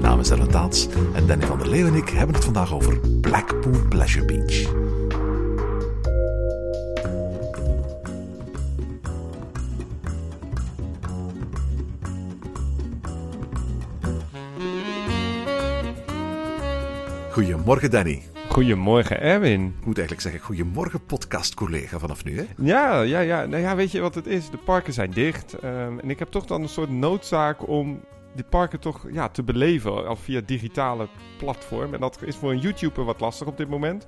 Mijn naam is Ellen Taats en Danny van der Leeuw en ik hebben het vandaag over Blackpool Pleasure Beach. Goedemorgen Danny. Goedemorgen, Erwin. Ik moet eigenlijk zeggen goedemorgen podcastcollega vanaf nu hè. Ja, ja, ja. Nou ja, weet je wat het is? De parken zijn dicht. ehm, en ik heb toch dan een soort noodzaak om die parken toch ja, te beleven al via digitale platform. En dat is voor een YouTuber wat lastig op dit moment.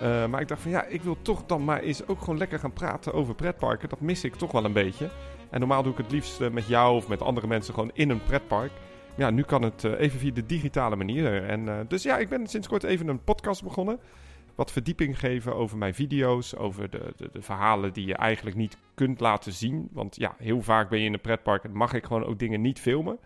Eh, maar ik dacht van ja, ik wil toch dan maar eens ook gewoon lekker gaan praten over pretparken. Dat mis ik toch wel een beetje. En normaal doe ik het liefst eh, met jou of met andere mensen gewoon in een pretpark. Ja, nu kan het eh, even via de digitale manier. En, dus ja, ik ben sinds kort even een podcast begonnen. Wat verdieping geven over mijn video's, over de, de, de verhalen die je eigenlijk niet kunt laten zien. Want ja, heel vaak ben je in een pretpark en mag ik gewoon ook dingen niet filmen.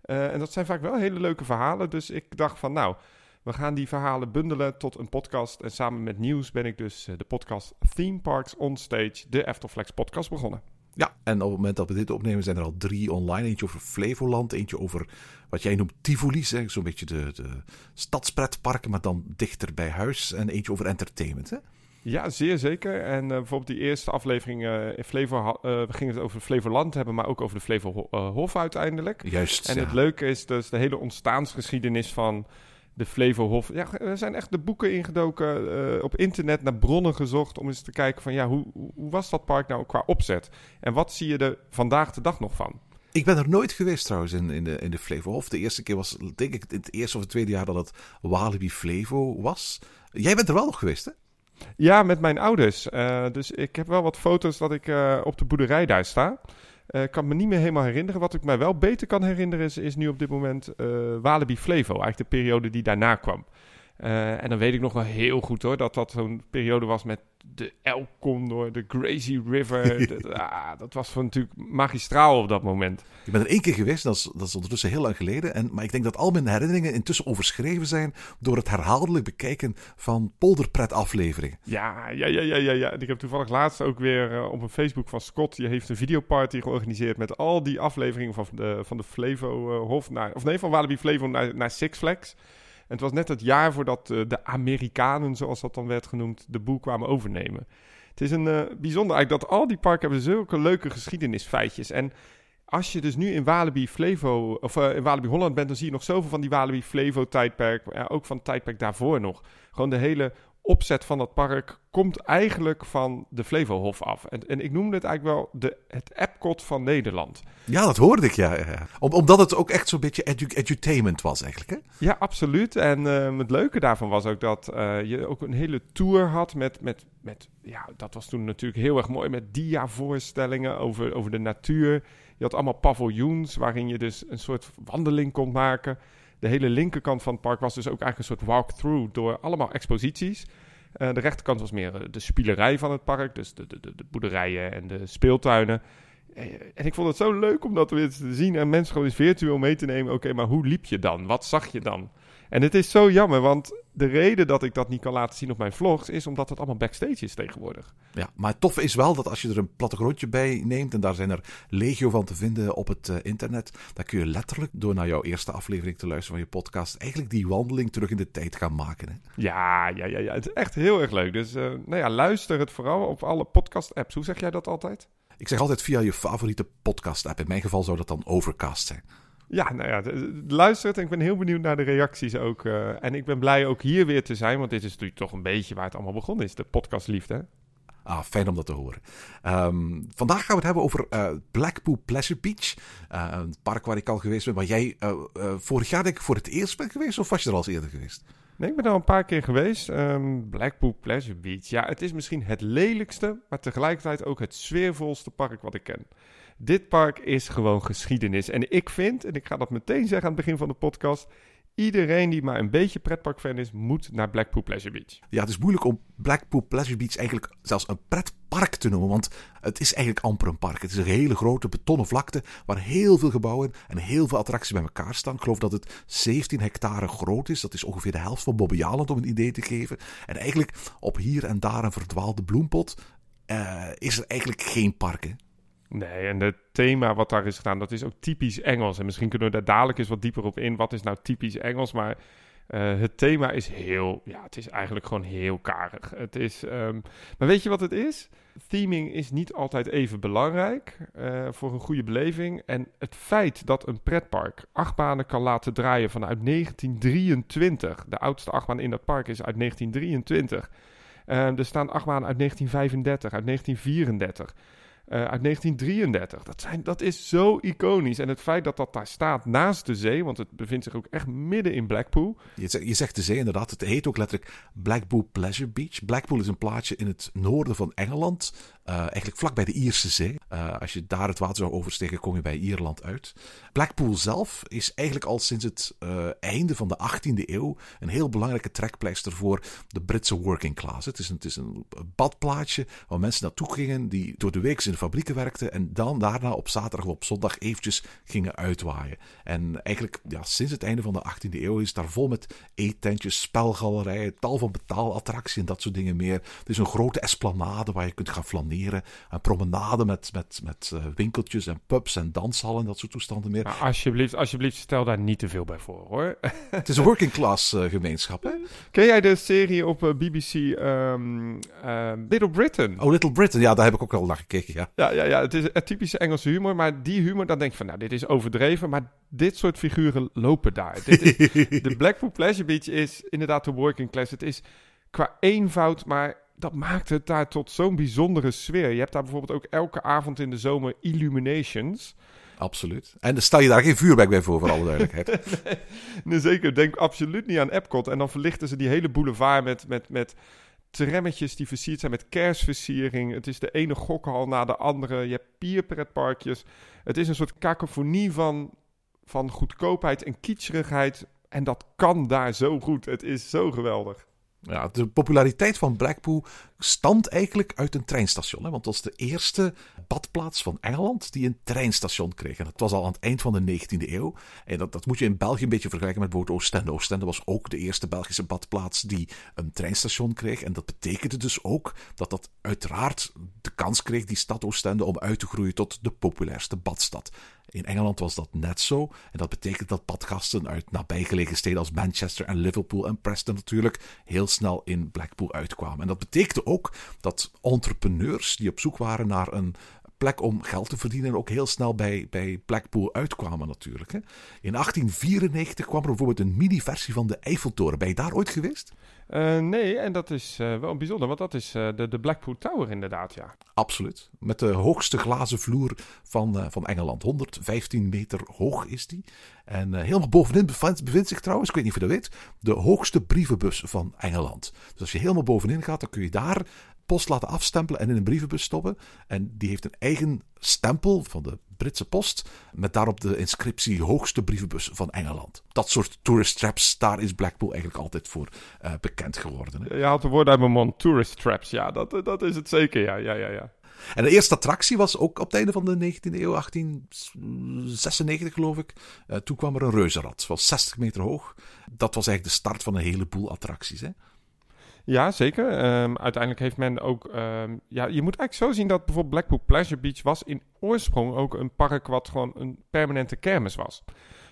Eh, en dat zijn vaak wel hele leuke verhalen. Dus ik dacht van nou, we gaan die verhalen bundelen tot een podcast. En samen met Nieuws ben ik dus eh, de podcast Theme Parks on Stage, de Eftelflex podcast begonnen. Ja, en op het moment dat we dit opnemen zijn er al drie online. Eentje over Flevoland, eentje over wat jij noemt Tivoli's. Zo'n beetje de, de stadspretparken, maar dan dichter bij huis. En eentje over entertainment. Hè? Ja, zeer zeker. En eh, bijvoorbeeld die eerste aflevering eh, in Flevo, uh, we gingen het over Flevoland hebben, maar ook over de Flevohof uiteindelijk. Juist. En ja. het leuke is dus de hele ontstaansgeschiedenis van de Flevohof. Ja, er zijn echt de boeken ingedoken, eh, op internet naar bronnen gezocht om eens te kijken van ja, hoe, hoe was dat park nou qua opzet? En wat zie je er vandaag de dag nog van? Ik ben er nooit geweest trouwens in, in, de, in de Flevohof. De eerste keer was, denk ik, het eerste of het tweede jaar dat het Walibi Flevo was. Jij bent er wel nog geweest, hè? Ja, met mijn ouders. Eh, dus ik heb wel wat foto's dat ik eh, op de boerderij daar sta. Eh, Ik kan me niet meer helemaal herinneren. Wat ik mij wel beter kan herinneren is, is nu op dit moment Walibi Flevo. Eigenlijk de periode die daarna kwam. Eh, en dan weet ik nog wel heel goed hoor, dat dat zo'n periode was met de El Condor, de Gracie River. De- ah, dat was van natuurlijk magistraal op dat moment. Ik ben er één keer geweest, dat is, dat is ondertussen heel lang geleden. En, maar ik denk dat al mijn herinneringen intussen overschreven zijn door het herhaaldelijk bekijken van polderpret-afleveringen. Ja, ja, ja, ja, ja, ik heb toevallig laatst ook weer eh, op een Facebook van Scott. Die heeft een videoparty georganiseerd met al die afleveringen van de, van de Flevo eh, Hof naar, of nee, van Walibi Flevo naar, naar Six Flags. Het was net het jaar voordat eh, de Amerikanen, zoals dat dan werd genoemd, de boel kwamen overnemen. Het is een eh, bijzonder eigenlijk dat al die parken hebben zulke leuke geschiedenisfeitjes. En als je dus nu in Walibi Flevo, of eh, in Walibi Holland bent, dan zie je nog zoveel van die Walibi Flevo tijdperk. Ook van het tijdperk daarvoor nog. Gewoon de hele opzet van dat park komt eigenlijk van de Flevohof af. En, en ik noemde het eigenlijk wel de, het Epcot van Nederland. Ja, dat hoorde ik, ja. Om, omdat het ook echt zo'n beetje edu edutainment was eigenlijk, hè? Ja, absoluut. En ehm, het leuke daarvan was ook dat eh, je ook een hele tour had met, met, met... Ja, dat was toen natuurlijk heel erg mooi met dia-voorstellingen over, over de natuur. Je had allemaal paviljoens waarin je dus een soort wandeling kon maken. De hele linkerkant van het park was dus ook eigenlijk een soort walkthrough door allemaal exposities. Eh, de rechterkant was meer eh, de spielerij van het park, dus de, de, de, de boerderijen en de speeltuinen. Eh, En ik vond het zo leuk om dat weer te zien en mensen gewoon eens virtueel mee te nemen. Oké, maar hoe liep je dan? Wat zag je dan? En het is zo jammer, want de reden dat ik dat niet kan laten zien op mijn vlogs is omdat het allemaal backstage is tegenwoordig. Ja, maar het toffe is wel dat als je er een plattegrondje bij neemt, en daar zijn er legio van te vinden op het eh, internet, dan kun je letterlijk door naar jouw eerste aflevering te luisteren van je podcast eigenlijk die wandeling terug in de tijd gaan maken. Hè? Ja, ja, ja, ja. Het is echt heel erg leuk. Dus eh, nou ja, luister het vooral op alle podcast-apps. Hoe zeg jij dat altijd? Ik zeg altijd via je favoriete podcast-app. In mijn geval zou dat dan Overcast zijn. Ja, nou ja, de- de- luister het en ik ben heel benieuwd naar de reacties ook. eh, en ik ben blij ook hier weer te zijn, want dit is natuurlijk toch een beetje waar het allemaal begonnen is. De podcastliefde. Ah, fijn om dat te horen. Ehm, vandaag gaan we het hebben over eh, Blackpool Pleasure Beach. Eh, een park waar ik al geweest ben. Waar jij vorig jaar denk ik voor het eerst bent geweest? Of was je er al eens eerder geweest? Nee, ik ben er al een paar keer geweest. Ehm, Blackpool Pleasure Beach. Ja, het is misschien het lelijkste, maar tegelijkertijd ook het sfeervolste park wat ik ken. Dit park is gewoon geschiedenis. En ik vind, en ik ga dat meteen zeggen aan het begin van de podcast, iedereen die maar een beetje pretparkfan is, moet naar Blackpool Pleasure Beach. Ja, het is moeilijk om Blackpool Pleasure Beach eigenlijk zelfs een pretpark te noemen. Want het is eigenlijk amper een park. Het is een hele grote betonnen vlakte waar heel veel gebouwen en heel veel attracties bij elkaar staan. Ik geloof dat het 17 hectare groot is. Dat is ongeveer de helft van Bobbejaanland om een idee te geven. En eigenlijk op hier en daar een verdwaalde bloempot eh, is er eigenlijk geen park. Nee, en het thema wat daar is gedaan, dat is ook typisch Engels. En misschien kunnen we daar dadelijk eens wat dieper op in. Wat is nou typisch Engels? Maar uh, het thema is heel, ja, het is eigenlijk gewoon heel karig. Het is, um, maar weet je wat het is? Theming is niet altijd even belangrijk uh, voor een goede beleving. En het feit dat een pretpark achtbanen kan laten draaien vanuit 1923. De oudste achtbaan in dat park is uit 1923. Uh, er staan achtbanen uit 1935, uit 1934. Uh, uit 1933. Dat, zijn, dat is zo iconisch. En het feit dat dat daar staat naast de zee, want het bevindt zich ook echt midden in Blackpool. Je zegt, je zegt de zee inderdaad. Het heet ook letterlijk Blackpool Pleasure Beach. Blackpool is een plaatsje in het noorden van Engeland. Uh, eigenlijk vlak bij de Ierse Zee. Uh, als je daar het water zou oversteken, kom je bij Ierland uit. Blackpool zelf is eigenlijk al sinds het uh, einde van de 18e eeuw een heel belangrijke trekpleister voor de Britse working class. Het is een, het is een badplaatsje waar mensen naartoe gingen die door de week in de fabrieken werkten en dan daarna op zaterdag of op zondag eventjes gingen uitwaaien. En eigenlijk ja, sinds het einde van de 18e eeuw is daar vol met eetentjes, spelgalerijen, tal van betaalattracties en dat soort dingen meer. Het is een grote esplanade waar je kunt gaan flaneren. Een promenade met, met, met uh, winkeltjes en pubs en danshallen en dat soort toestanden meer. Maar alsjeblieft, alsjeblieft, stel daar niet te veel bij voor hoor. Het is een working class uh, gemeenschap. Hè? Ken jij de serie op uh, BBC um, Little Britain? Oh, Little Britain, ja, daar heb ik ook al naar gekeken. Ja, ja, ja, ja het is een typische Engelse humor. Maar die humor, dan denk je van, nou, dit is overdreven. Maar dit soort figuren lopen daar. dit is, de Blackpool Pleasure Beach is inderdaad de working class. Het is qua eenvoud, maar dat maakt het daar tot zo'n bijzondere sfeer. Je hebt daar bijvoorbeeld ook elke avond in de zomer illuminations. Absoluut. En dan stel je daar geen vuurwerk bij voor, voor alle duidelijkheid. nee, nee, zeker. Denk absoluut niet aan Epcot. En dan verlichten ze die hele boulevard met, met, met trammetjes die versierd zijn met kerstversiering. Het is de ene gokhal na de andere. Je hebt pierpretparkjes. Het is een soort kakofonie van, van goedkoopheid en kitscherigheid. En dat kan daar zo goed. Het is zo geweldig. Ja, de populariteit van Blackpool stamt eigenlijk uit een treinstation. Hè? Want het was de eerste badplaats van Engeland die een treinstation kreeg. En dat was al aan het eind van de 19e eeuw. En dat, dat moet je in België een beetje vergelijken met bijvoorbeeld Oostende. Oostende was ook de eerste Belgische badplaats die een treinstation kreeg. En dat betekende dus ook dat dat uiteraard de kans kreeg, die stad Oostende, om uit te groeien tot de populairste badstad. In Engeland was dat net zo. En dat betekent dat badgasten uit nabijgelegen steden als Manchester en Liverpool en Preston natuurlijk heel snel in Blackpool uitkwamen. En dat betekende ook dat entrepreneurs die op zoek waren naar een plek om geld te verdienen ook heel snel bij, bij Blackpool uitkwamen natuurlijk. Hè. In 1894 kwam er bijvoorbeeld een mini-versie van de Eiffeltoren. Ben je daar ooit geweest? Uh, nee, en dat is uh, wel bijzonder, want dat is uh, de, de Blackpool Tower inderdaad, ja. Absoluut. Met de hoogste glazen vloer van, van Engeland. 115 meter hoog is die. En helemaal bovenin bevindt, bevindt, zich trouwens, ik weet niet of je dat weet, de hoogste brievenbus van Engeland. Dus als je helemaal bovenin gaat, dan kun je daar post laten afstempelen en in een brievenbus stoppen. En die heeft een eigen stempel van de Britse post. Met daarop de inscriptie hoogste brievenbus van Engeland. Dat soort tourist traps, daar is Blackpool eigenlijk altijd voor uh, bekend geworden. Hè? Je haalt de woord uit mijn mond, tourist traps. Ja, dat, dat is het zeker, ja, ja, ja, ja. En de eerste attractie was ook op het einde van de 19e eeuw, 1896 geloof ik. Uh, toen kwam er een reuzenrad, was 60 meter hoog. Dat was eigenlijk de start van een heleboel attracties. Hè? Ja, zeker. Um, uiteindelijk heeft men ook... Um, ja, je moet eigenlijk zo zien dat bijvoorbeeld Blackpool Pleasure Beach was in oorsprong ook een park wat gewoon een permanente kermis was.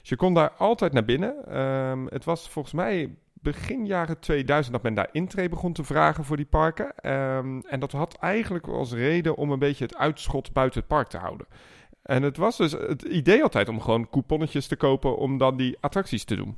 Dus je kon daar altijd naar binnen. Um, het was volgens mij begin jaren 2000 dat men daar intree begon te vragen voor die parken. en dat had eigenlijk als reden om een beetje het uitschot buiten het park te houden. En het was dus het idee altijd om gewoon couponnetjes te kopen om dan die attracties te doen.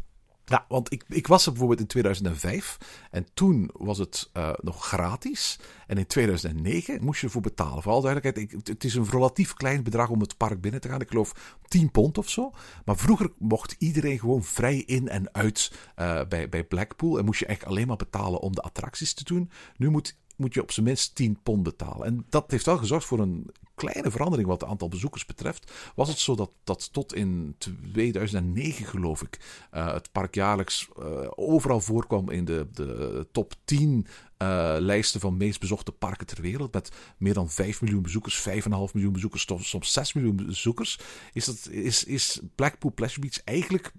Ja, want ik, ik was er bijvoorbeeld in 2005 en toen was het uh, nog gratis. En in 2009 moest je ervoor betalen. Vooral duidelijkheid, ik, het is een relatief klein bedrag om het park binnen te gaan. Ik geloof 10 pond of zo. Maar vroeger mocht iedereen gewoon vrij in en uit uh, bij, bij Blackpool. En moest je eigenlijk alleen maar betalen om de attracties te doen. Nu moet moet je op zijn minst 10 pond betalen. En dat heeft wel gezorgd voor een kleine verandering wat het aantal bezoekers betreft. Was het zo dat, dat tot in 2009, geloof ik, uh, het park jaarlijks uh, overal voorkwam in de, de top 10 uh, lijsten van meest bezochte parken ter wereld. Met meer dan 5 miljoen bezoekers, 5,5 miljoen bezoekers, soms 6 miljoen bezoekers. Is, dat, is, is Blackpool Pleasure Beach eigenlijk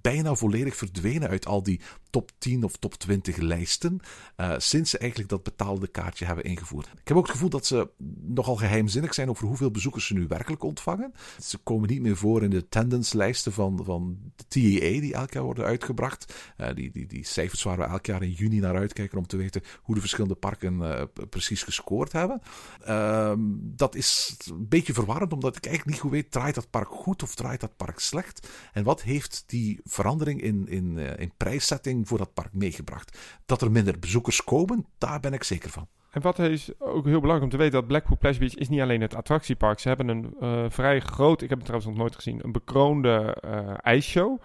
bijna volledig verdwenen uit al die top 10 of top 20 lijsten. Sinds ze eigenlijk dat betaalde kaartje hebben ingevoerd. Ik heb ook het gevoel dat ze nogal geheimzinnig zijn over hoeveel bezoekers ze nu werkelijk ontvangen. Ze komen niet meer voor in de attendance lijsten van, van de TEA die elk jaar worden uitgebracht. Uh, die, die, die cijfers waar we elk jaar in juni naar uitkijken om te weten hoe de verschillende parken uh, precies gescoord hebben. Ehm, dat is een beetje verwarrend, omdat ik eigenlijk niet goed weet, draait dat park goed of draait dat park slecht? En wat heeft die verandering in, in, uh, in prijszetting voor dat park meegebracht? Dat er minder bezoekers komen, daar ben ik zeker van. En wat is ook heel belangrijk om te weten, dat Blackpool Pleasure Beach is niet alleen het attractiepark. Ze hebben een uh, vrij groot, ik heb het trouwens nog nooit gezien, een bekroonde ijsshow.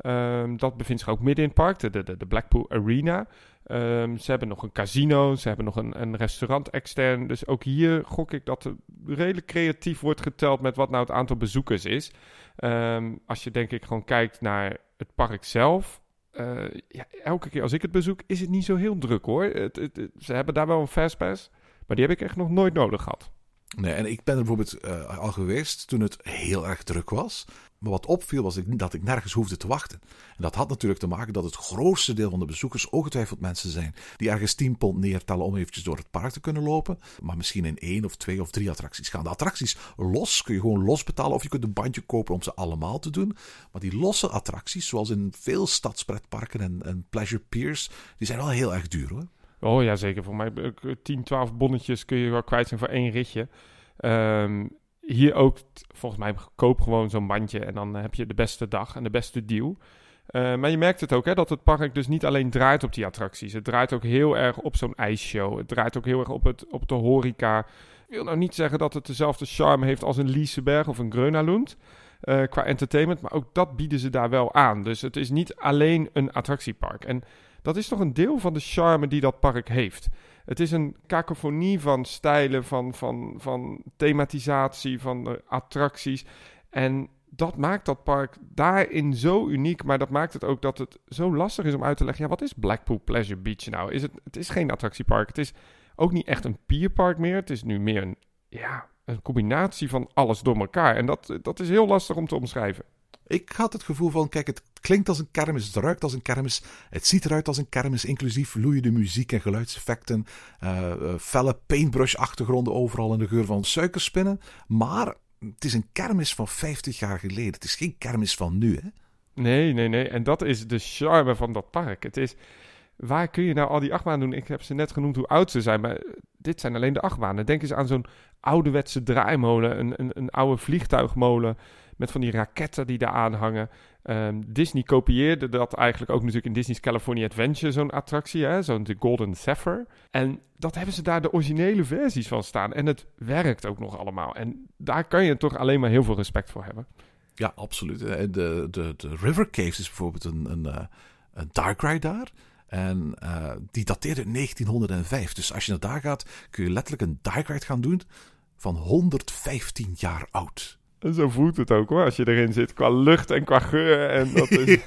Um, dat bevindt zich ook midden in het park, de, de, de Blackpool Arena. Um, ze hebben nog een casino, ze hebben nog een, een, restaurant extern. Dus ook hier gok ik dat er redelijk creatief wordt geteld met wat nou het aantal bezoekers is. Um, als je denk ik gewoon kijkt naar het park zelf. Uh, ja, elke keer als ik het bezoek is het niet zo heel druk hoor. Het, ze hebben daar wel een fastpass, maar die heb ik echt nog nooit nodig gehad. Nee, en ik ben er bijvoorbeeld uh, al geweest toen het heel erg druk was. Maar wat opviel was dat ik nergens hoefde te wachten. En dat had natuurlijk te maken dat het grootste deel van de bezoekers ongetwijfeld mensen zijn die ergens 10 pond neertellen om eventjes door het park te kunnen lopen. Maar misschien in één of twee of drie attracties gaan. De attracties los kun je gewoon los betalen of je kunt een bandje kopen om ze allemaal te doen. Maar die losse attracties, zoals in veel stadspretparken en, en pleasure piers, die zijn wel heel erg duur hoor. Oh ja, zeker. Voor mij 10, 12 bonnetjes kun je wel kwijt zijn voor één ritje. Um, hier ook, volgens mij, koop gewoon zo'n bandje en dan heb je de beste dag en de beste deal. Uh, maar je merkt het ook, hè, dat het park dus niet alleen draait op die attracties. Het draait ook heel erg op zo'n ijsshow. Het draait ook heel erg op, het, op de horeca. Ik wil nou niet zeggen dat het dezelfde charme heeft als een Liseberg of een Grönalund. Uh, qua entertainment, maar ook dat bieden ze daar wel aan. Dus het is niet alleen een attractiepark. En dat is toch een deel van de charme die dat park heeft. Het is een kakofonie van stijlen, van, van, van thematisatie, van attracties. En dat maakt dat park daarin zo uniek. Maar dat maakt het ook dat het zo lastig is om uit te leggen. Ja, wat is Blackpool Pleasure Beach nou? Is het, het is geen attractiepark. Het is ook niet echt een pierpark meer. Het is nu meer een, ja, een combinatie van alles door elkaar. En dat, dat is heel lastig om te omschrijven. Ik had het gevoel van, kijk, het klinkt als een kermis, het ruikt als een kermis, het ziet eruit als een kermis, inclusief loeiende muziek en geluidseffecten, uh, felle paintbrush-achtergronden overal in de geur van suikerspinnen. Maar het is een kermis van 50 jaar geleden. Het is geen kermis van nu, hè? Nee, nee, nee. En dat is de charme van dat park. Het is, waar kun je nou al die achtbanen doen? Ik heb ze net genoemd hoe oud ze zijn, maar dit zijn alleen de achtbanen. Denk eens aan zo'n ouderwetse draaimolen, een, een, een oude vliegtuigmolen met van die raketten die daar aan hangen. Um, Disney kopieerde dat eigenlijk ook natuurlijk in Disney's California Adventure, zo'n attractie, zo'n de Golden Zephyr. En dat hebben ze daar de originele versies van staan. En het werkt ook nog allemaal. En daar kan je toch alleen maar heel veel respect voor hebben. Ja, absoluut. De, de, de River Caves is bijvoorbeeld een, een, eh, een dark ride daar. En uh, die dateert uit 1905. Dus als je naar daar gaat, kun je letterlijk een dark ride gaan doen van 115 jaar oud. En zo voelt het ook hoor, als je erin zit, qua lucht en qua geur. En dat is...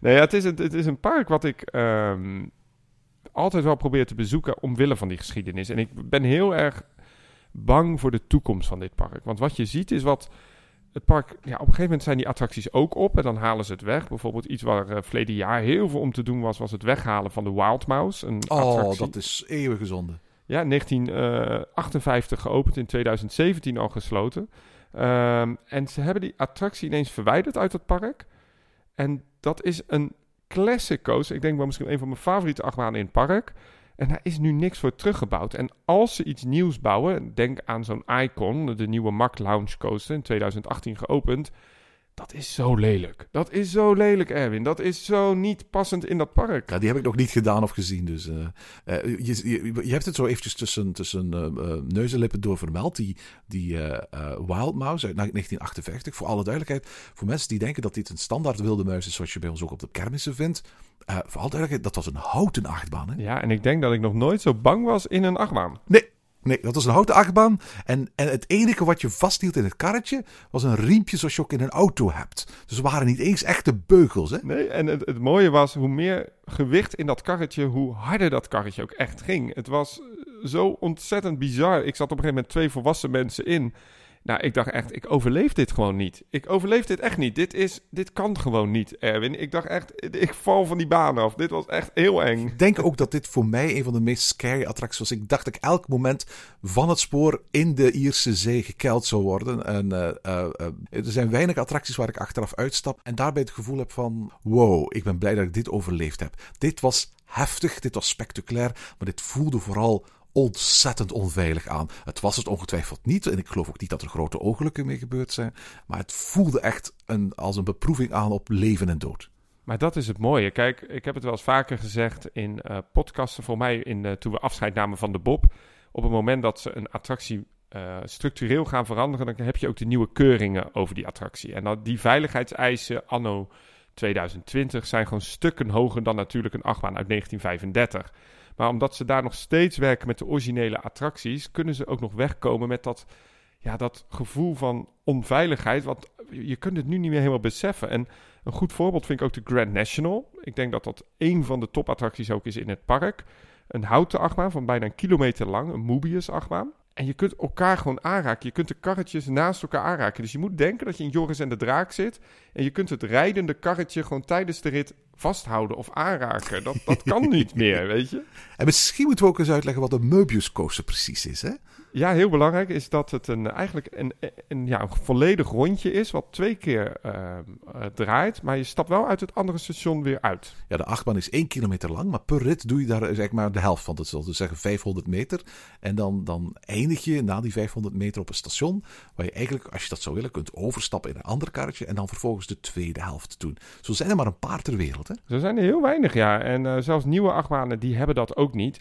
nee, ja, het, is een, het is een park wat ik um, altijd wel probeer te bezoeken omwille van die geschiedenis. En ik ben heel erg bang voor de toekomst van dit park. Want wat je ziet is wat het park, ja, op een gegeven moment zijn die attracties ook op en dan halen ze het weg. Bijvoorbeeld iets waar uh, verleden jaar heel veel om te doen was, was het weghalen van de Wild Mouse. Een oh, attractie. dat is eeuwig gezonde. Ja, 1958 uh, geopend, in 2017 al gesloten. Um, en ze hebben die attractie ineens verwijderd uit het park. En dat is een classic coaster. Ik denk wel misschien een van mijn favoriete achtbanen in het park. En daar is nu niks voor teruggebouwd. En als ze iets nieuws bouwen, denk aan zo'n Icon, de nieuwe Mack Lounge Coaster, in 2018 geopend. Dat is zo lelijk. Dat is zo lelijk, Erwin. Dat is zo niet passend in dat park. Ja, die heb ik nog niet gedaan of gezien. Dus, uh, uh, je, je, je, hebt het zo eventjes tussen, tussen uh, neus en lippen door vermeld. Die, die Wild Mouse uit 1958. Voor alle duidelijkheid, voor mensen die denken dat dit een standaard wilde muis is, zoals je bij ons ook op de kermissen vindt. voor alle duidelijkheid, dat was een houten achtbaan. Hè? Ja, en ik denk dat ik nog nooit zo bang was in een achtbaan. Nee, Nee, dat was een houten achtbaan. En, en het enige wat je vasthield in het karretje was een riempje zoals je ook in een auto hebt. Dus er waren niet eens echte beugels. Hè? Nee, en het, het mooie was, hoe meer gewicht in dat karretje, hoe harder dat karretje ook echt ging. Het was zo ontzettend bizar. Ik zat op een gegeven moment twee volwassen mensen in. Nou, ik dacht echt, ik overleef dit gewoon niet. Ik overleef dit echt niet. Dit, is, dit kan gewoon niet, Erwin. Ik dacht echt, ik val van die baan af. Dit was echt heel eng. Ik denk ook dat dit voor mij een van de meest scary attracties was. Ik dacht dat ik elk moment van het spoor in de Ierse Zee gekeld zou worden. En uh, uh, uh, er zijn weinig attracties waar ik achteraf uitstap en daarbij het gevoel heb van, wow, ik ben blij dat ik dit overleefd heb. Dit was heftig, dit was spectaculair, maar dit voelde vooral ontzettend onveilig aan. Het was het ongetwijfeld niet. En ik geloof ook niet dat er grote ongelukken mee gebeurd zijn. Maar het voelde echt een, als een beproeving aan op leven en dood. Maar dat is het mooie. Kijk, ik heb het wel eens vaker gezegd in uh, podcasten. Voor mij in, uh, toen we afscheid namen van de Bob. Op het moment dat ze een attractie uh, structureel gaan veranderen, dan heb je ook de nieuwe keuringen over die attractie. En dat, die veiligheidseisen anno 2020 zijn gewoon stukken hoger dan natuurlijk een achtbaan uit 1935. Maar omdat ze daar nog steeds werken met de originele attracties, kunnen ze ook nog wegkomen met dat, ja, dat gevoel van onveiligheid. Want je kunt het nu niet meer helemaal beseffen. En een goed voorbeeld vind ik ook de Grand National. Ik denk dat dat een van de topattracties ook is in het park. Een houten achtbaan van bijna een kilometer lang, een Mobius achtbaan. En je kunt elkaar gewoon aanraken. Je kunt de karretjes naast elkaar aanraken. Dus je moet denken dat je in Joris en de Draak zit. En je kunt het rijdende karretje gewoon tijdens de rit vasthouden of aanraken. Dat, dat kan niet meer, weet je. En misschien moeten we ook eens uitleggen wat een Möbius coaster precies is, hè? Ja, heel belangrijk is dat het een, eigenlijk een, een, ja, een volledig rondje is, wat twee keer uh, uh, draait. Maar je stapt wel uit het andere station weer uit. Ja, de achtbaan is één kilometer lang, maar per rit doe je daar zeg maar de helft van. Dat zal dus zeggen 500 meter. En dan, dan eindig je na die 500 meter op een station, waar je eigenlijk, als je dat zou willen, kunt overstappen in een ander karretje en dan vervolgens de tweede helft doen. Zo zijn er maar een paar ter wereld, hè? Zo zijn er heel weinig, ja. En uh, zelfs nieuwe achtbanen, die hebben dat ook niet.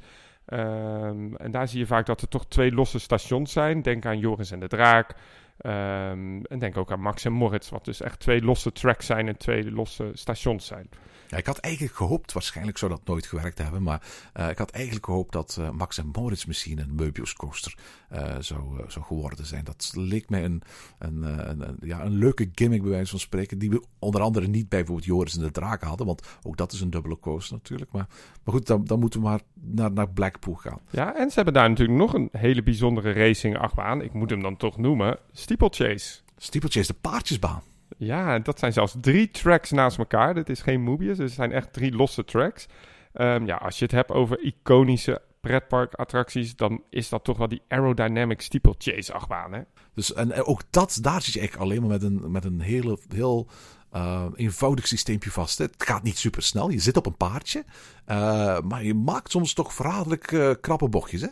Um, en daar zie je vaak dat er toch twee losse stations zijn. Denk aan Joris en de Draak. Um, en denk ook aan Max en Moritz, wat dus echt twee losse tracks zijn en twee losse stations zijn. Ja, ik had eigenlijk gehoopt, waarschijnlijk zou dat nooit gewerkt hebben, maar uh, ik had eigenlijk gehoopt dat uh, Max en Moritz misschien een Möbius coaster uh, zou, zou geworden zijn. Dat leek mij een, een, een, een, ja, een leuke gimmick bij wijze van spreken, die we onder andere niet bij bijvoorbeeld Joris en de Draak hadden, want ook dat is een dubbele coaster natuurlijk. Maar, maar goed, dan, dan moeten we maar naar, naar Blackpool gaan. Ja, en ze hebben daar natuurlijk nog een hele bijzondere racing achtbaan. Ik moet hem dan toch noemen, Steeplechase. Steeplechase, de paardjesbaan. Ja, dat zijn zelfs drie tracks naast elkaar. Dit is geen Mobius, het zijn echt drie losse tracks. Um, ja, als je het hebt over iconische pretparkattracties, dan is dat toch wel die aerodynamic steeplechase achtbaan, hè? Dus en ook dat, daar zit je eigenlijk alleen maar met een, met een hele, heel uh, eenvoudig systeempje vast. Hè. Het gaat niet super snel, je zit op een paardje, uh, maar je maakt soms toch verraderlijk uh, krappe bochtjes, hè?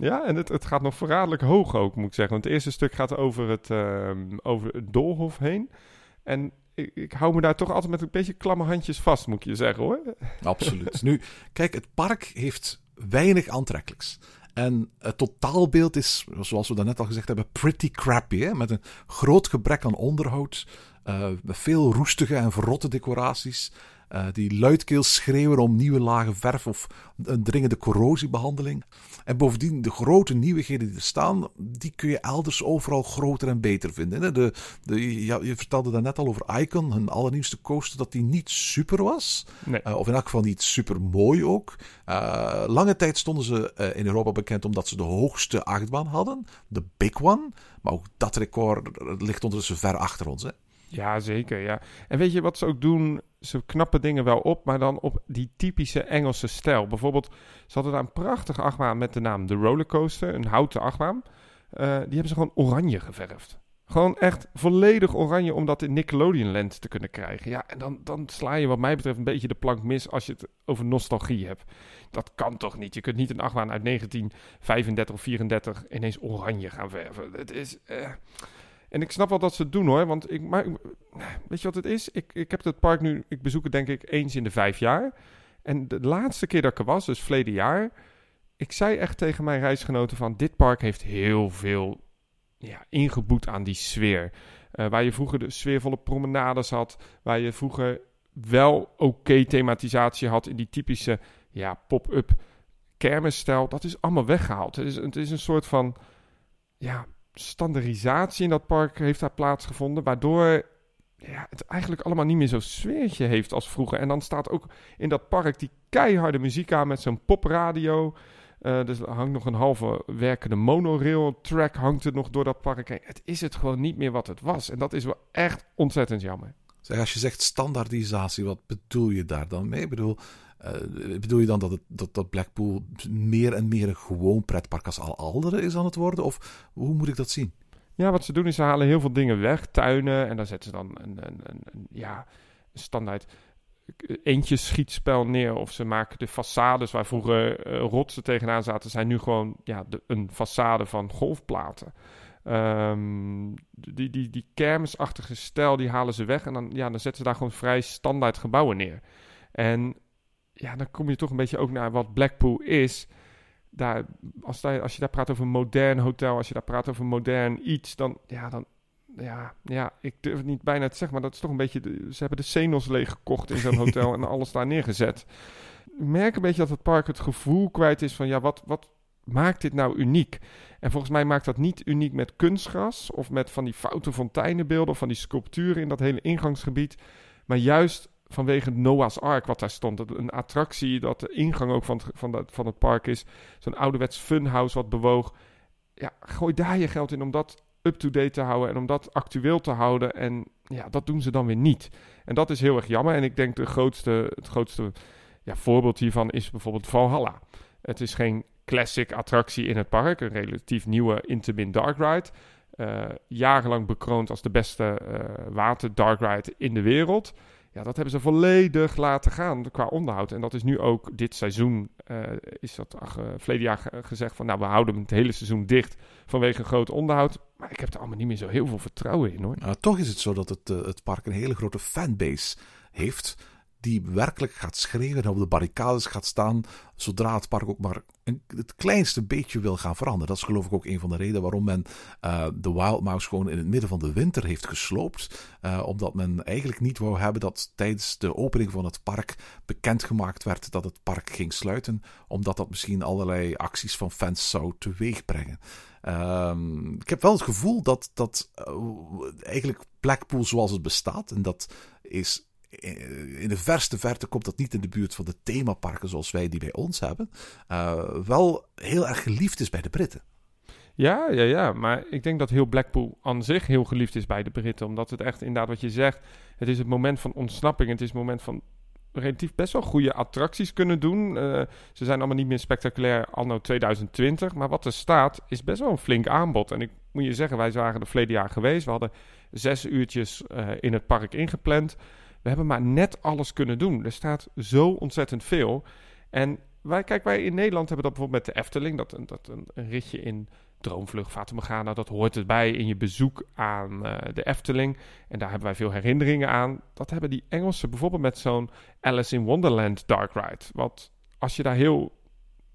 Ja, en het, het gaat nog verraderlijk hoog ook, moet ik zeggen. Want het eerste stuk gaat over het, uh, over het doolhof heen. En ik, ik, hou me daar toch altijd met een beetje klamme handjes vast, moet ik je zeggen hoor. Absoluut. nu, kijk, het park heeft weinig aantrekkelijks. En het totaalbeeld is, zoals we daarnet al gezegd hebben, pretty crappy. Hè? Met een groot gebrek aan onderhoud. Met veel roestige en verrotte decoraties. Uh, die luidkeels schreeuwen om nieuwe lagen verf of een dringende corrosiebehandeling. En bovendien, de grote nieuwigheden die er staan, die kun je elders overal groter en beter vinden. De, de, ja, je vertelde daarnet al over Icon, hun allernieuwste coaster, dat die niet super was. Nee. Uh, of in elk geval niet super mooi ook. Uh, lange tijd stonden ze in Europa bekend omdat ze de hoogste achtbaan hadden, de Big One. Maar ook dat record ligt ondertussen ver achter ons. Hè? Ja, zeker. Ja. En weet je wat ze ook doen? Ze knappen dingen wel op, maar dan op die typische Engelse stijl. Bijvoorbeeld, ze hadden daar een prachtige achtbaan met de naam de Rollercoaster, een houten achtbaan. Uh, die hebben ze gewoon oranje geverfd. Gewoon echt volledig oranje om dat in Nickelodeon lens te kunnen krijgen. Ja, en dan, dan sla je wat mij betreft een beetje de plank mis als je het over nostalgie hebt. Dat kan toch niet? Je kunt niet een achtbaan uit 1935 of 34 ineens oranje gaan verven. Het is... Uh... En ik snap wel dat ze het doen hoor. Want ik, maar, weet je wat het is? Ik, ik heb het park nu, ik bezoek het denk ik eens in de vijf jaar. En de laatste keer dat ik er was, dus verleden jaar. Ik zei echt tegen mijn reisgenoten van, dit park heeft heel veel ja, ingeboet aan die sfeer. Uh, waar je vroeger de sfeervolle promenades had. Waar je vroeger wel oké thematisatie had in die typische ja, pop-up kermisstijl, dat is allemaal weggehaald. Het is, het is een soort van ja, standaardisatie in dat park heeft daar plaatsgevonden, waardoor ja, het eigenlijk allemaal niet meer zo'n sfeertje heeft als vroeger. En dan staat ook in dat park die keiharde muziek aan met zo'n popradio. Uh, dus hangt nog een halve werkende monorail track hangt er nog door dat park heen. Het is het gewoon niet meer wat het was. En dat is wel echt ontzettend jammer. Zeg, als je zegt standaardisatie, wat bedoel je daar dan mee? Ik bedoel, uh, bedoel je dan dat, het, dat, dat Blackpool meer en meer een gewoon pretpark als al andere is aan het worden? Of hoe moet ik dat zien? Ja, wat ze doen is ze halen heel veel dingen weg, tuinen. En dan zetten ze dan een, een, een, ja, standaard eentje schietspel neer. Of ze maken de façades waar vroeger uh, rotsen tegenaan zaten, zijn nu gewoon ja, een façade van golfplaten. Um, die, die, die kermisachtige stijl, die halen ze weg. En dan, ja, dan zetten ze daar gewoon vrij standaard gebouwen neer. En ja, dan kom je toch een beetje ook naar wat Blackpool is. Daar, als, daar, als je daar praat over een modern hotel, als je daar praat over modern iets, dan, ja, dan, ja, ja, ik durf het niet bijna te zeggen, maar dat is toch een beetje... ze hebben de Zenos leeg gekocht in zo'n hotel en alles daar neergezet. Ik merk een beetje dat het park het gevoel kwijt is van... ja, wat, wat maakt dit nou uniek? En volgens mij maakt dat niet uniek met kunstgras... of met van die foute fonteinenbeelden... of van die sculpturen in dat hele ingangsgebied... maar juist vanwege Noah's Ark wat daar stond. Een attractie dat de ingang ook van het, van, van het park is. Zo'n ouderwets funhouse wat bewoog. Ja, gooi daar je geld in om dat up-to-date te houden en om dat actueel te houden. En ja, dat doen ze dan weer niet. En dat is heel erg jammer. En ik denk de grootste, het grootste ja, voorbeeld hiervan is bijvoorbeeld Valhalla. Het is geen classic attractie in het park, een relatief nieuwe Intamin Dark Ride. Uh, jarenlang bekroond als de beste uh, water dark ride in de wereld. Ja, dat hebben ze volledig laten gaan qua onderhoud. En dat is nu ook dit seizoen, uh, is dat ach, verleden jaar gezegd van... nou, we houden het hele seizoen dicht vanwege een groot onderhoud. Maar ik heb er allemaal niet meer zo heel veel vertrouwen in, hoor. Nou, toch is het zo dat het, uh, het park een hele grote fanbase heeft die werkelijk gaat schreeuwen en op de barricades gaat staan zodra het park ook maar het kleinste beetje wil gaan veranderen. Dat is geloof ik ook een van de redenen waarom men uh, de Wild Mouse gewoon in het midden van de winter heeft gesloopt. Uh, omdat men eigenlijk niet wou hebben dat tijdens de opening van het park bekendgemaakt werd dat het park ging sluiten, omdat dat misschien allerlei acties van fans zou teweegbrengen. Um, ik heb wel het gevoel dat, dat uh, eigenlijk Blackpool zoals het bestaat, en dat is in de verste verte komt dat niet in de buurt van de themaparken zoals wij die bij ons hebben. Uh, wel heel erg geliefd is bij de Britten. Ja, ja, ja. Maar ik denk dat heel Blackpool aan zich heel geliefd is bij de Britten. Omdat het echt inderdaad wat je zegt. Het is het moment van ontsnapping. Het is het moment van relatief best wel goede attracties kunnen doen. Uh, ze zijn allemaal niet meer spectaculair anno 2020. Maar wat er staat is best wel een flink aanbod. En ik moet je zeggen, wij waren er verleden jaar geweest. We hadden zes uurtjes in het park ingepland. We hebben maar net alles kunnen doen. Er staat zo ontzettend veel. En wij, kijk, wij in Nederland hebben dat bijvoorbeeld met de Efteling. Dat, dat een, ritje in Droomvlucht, Fatima dat hoort erbij in je bezoek aan uh, de Efteling. En daar hebben wij veel herinneringen aan. Dat hebben die Engelsen bijvoorbeeld met zo'n Alice in Wonderland Dark Ride. Want als je daar heel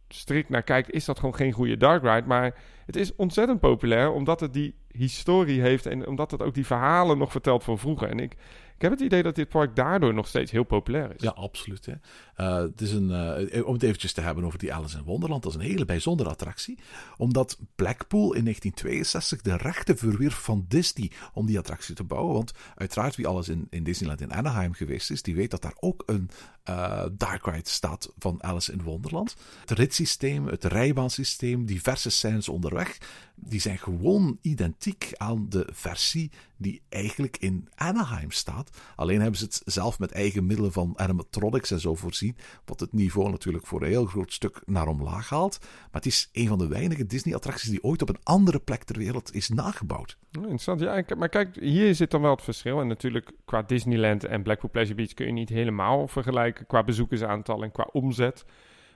strikt naar kijkt, is dat gewoon geen goede dark ride. Maar het is ontzettend populair omdat het die historie heeft en omdat het ook die verhalen nog vertelt van vroeger. En ik, ik heb het idee dat dit park daardoor nog steeds heel populair is. Ja, absoluut. Hè. Uh, het is een, uh, om het eventjes te hebben over die Alice in Wonderland, dat is een hele bijzondere attractie. Omdat Blackpool in 1962 de rechten verwierf van Disney om die attractie te bouwen. Want uiteraard wie alles in, in Disneyland in Anaheim geweest is, die weet dat daar ook een uh, dark ride staat van Alice in Wonderland. Het ritssysteem, het rijbaansysteem, diverse scènes onderweg, die zijn gewoon identiek aan de versie die eigenlijk in Anaheim staat. Alleen hebben ze het zelf met eigen middelen van animatronics en zo voorzien, wat het niveau natuurlijk voor een heel groot stuk naar omlaag haalt. Maar het is een van de weinige Disney-attracties die ooit op een andere plek ter wereld is nagebouwd. Interessant, ja. Maar kijk, hier zit dan wel het verschil. En natuurlijk, qua Disneyland en Blackpool Pleasure Beach kun je niet helemaal vergelijken qua bezoekersaantal en qua omzet.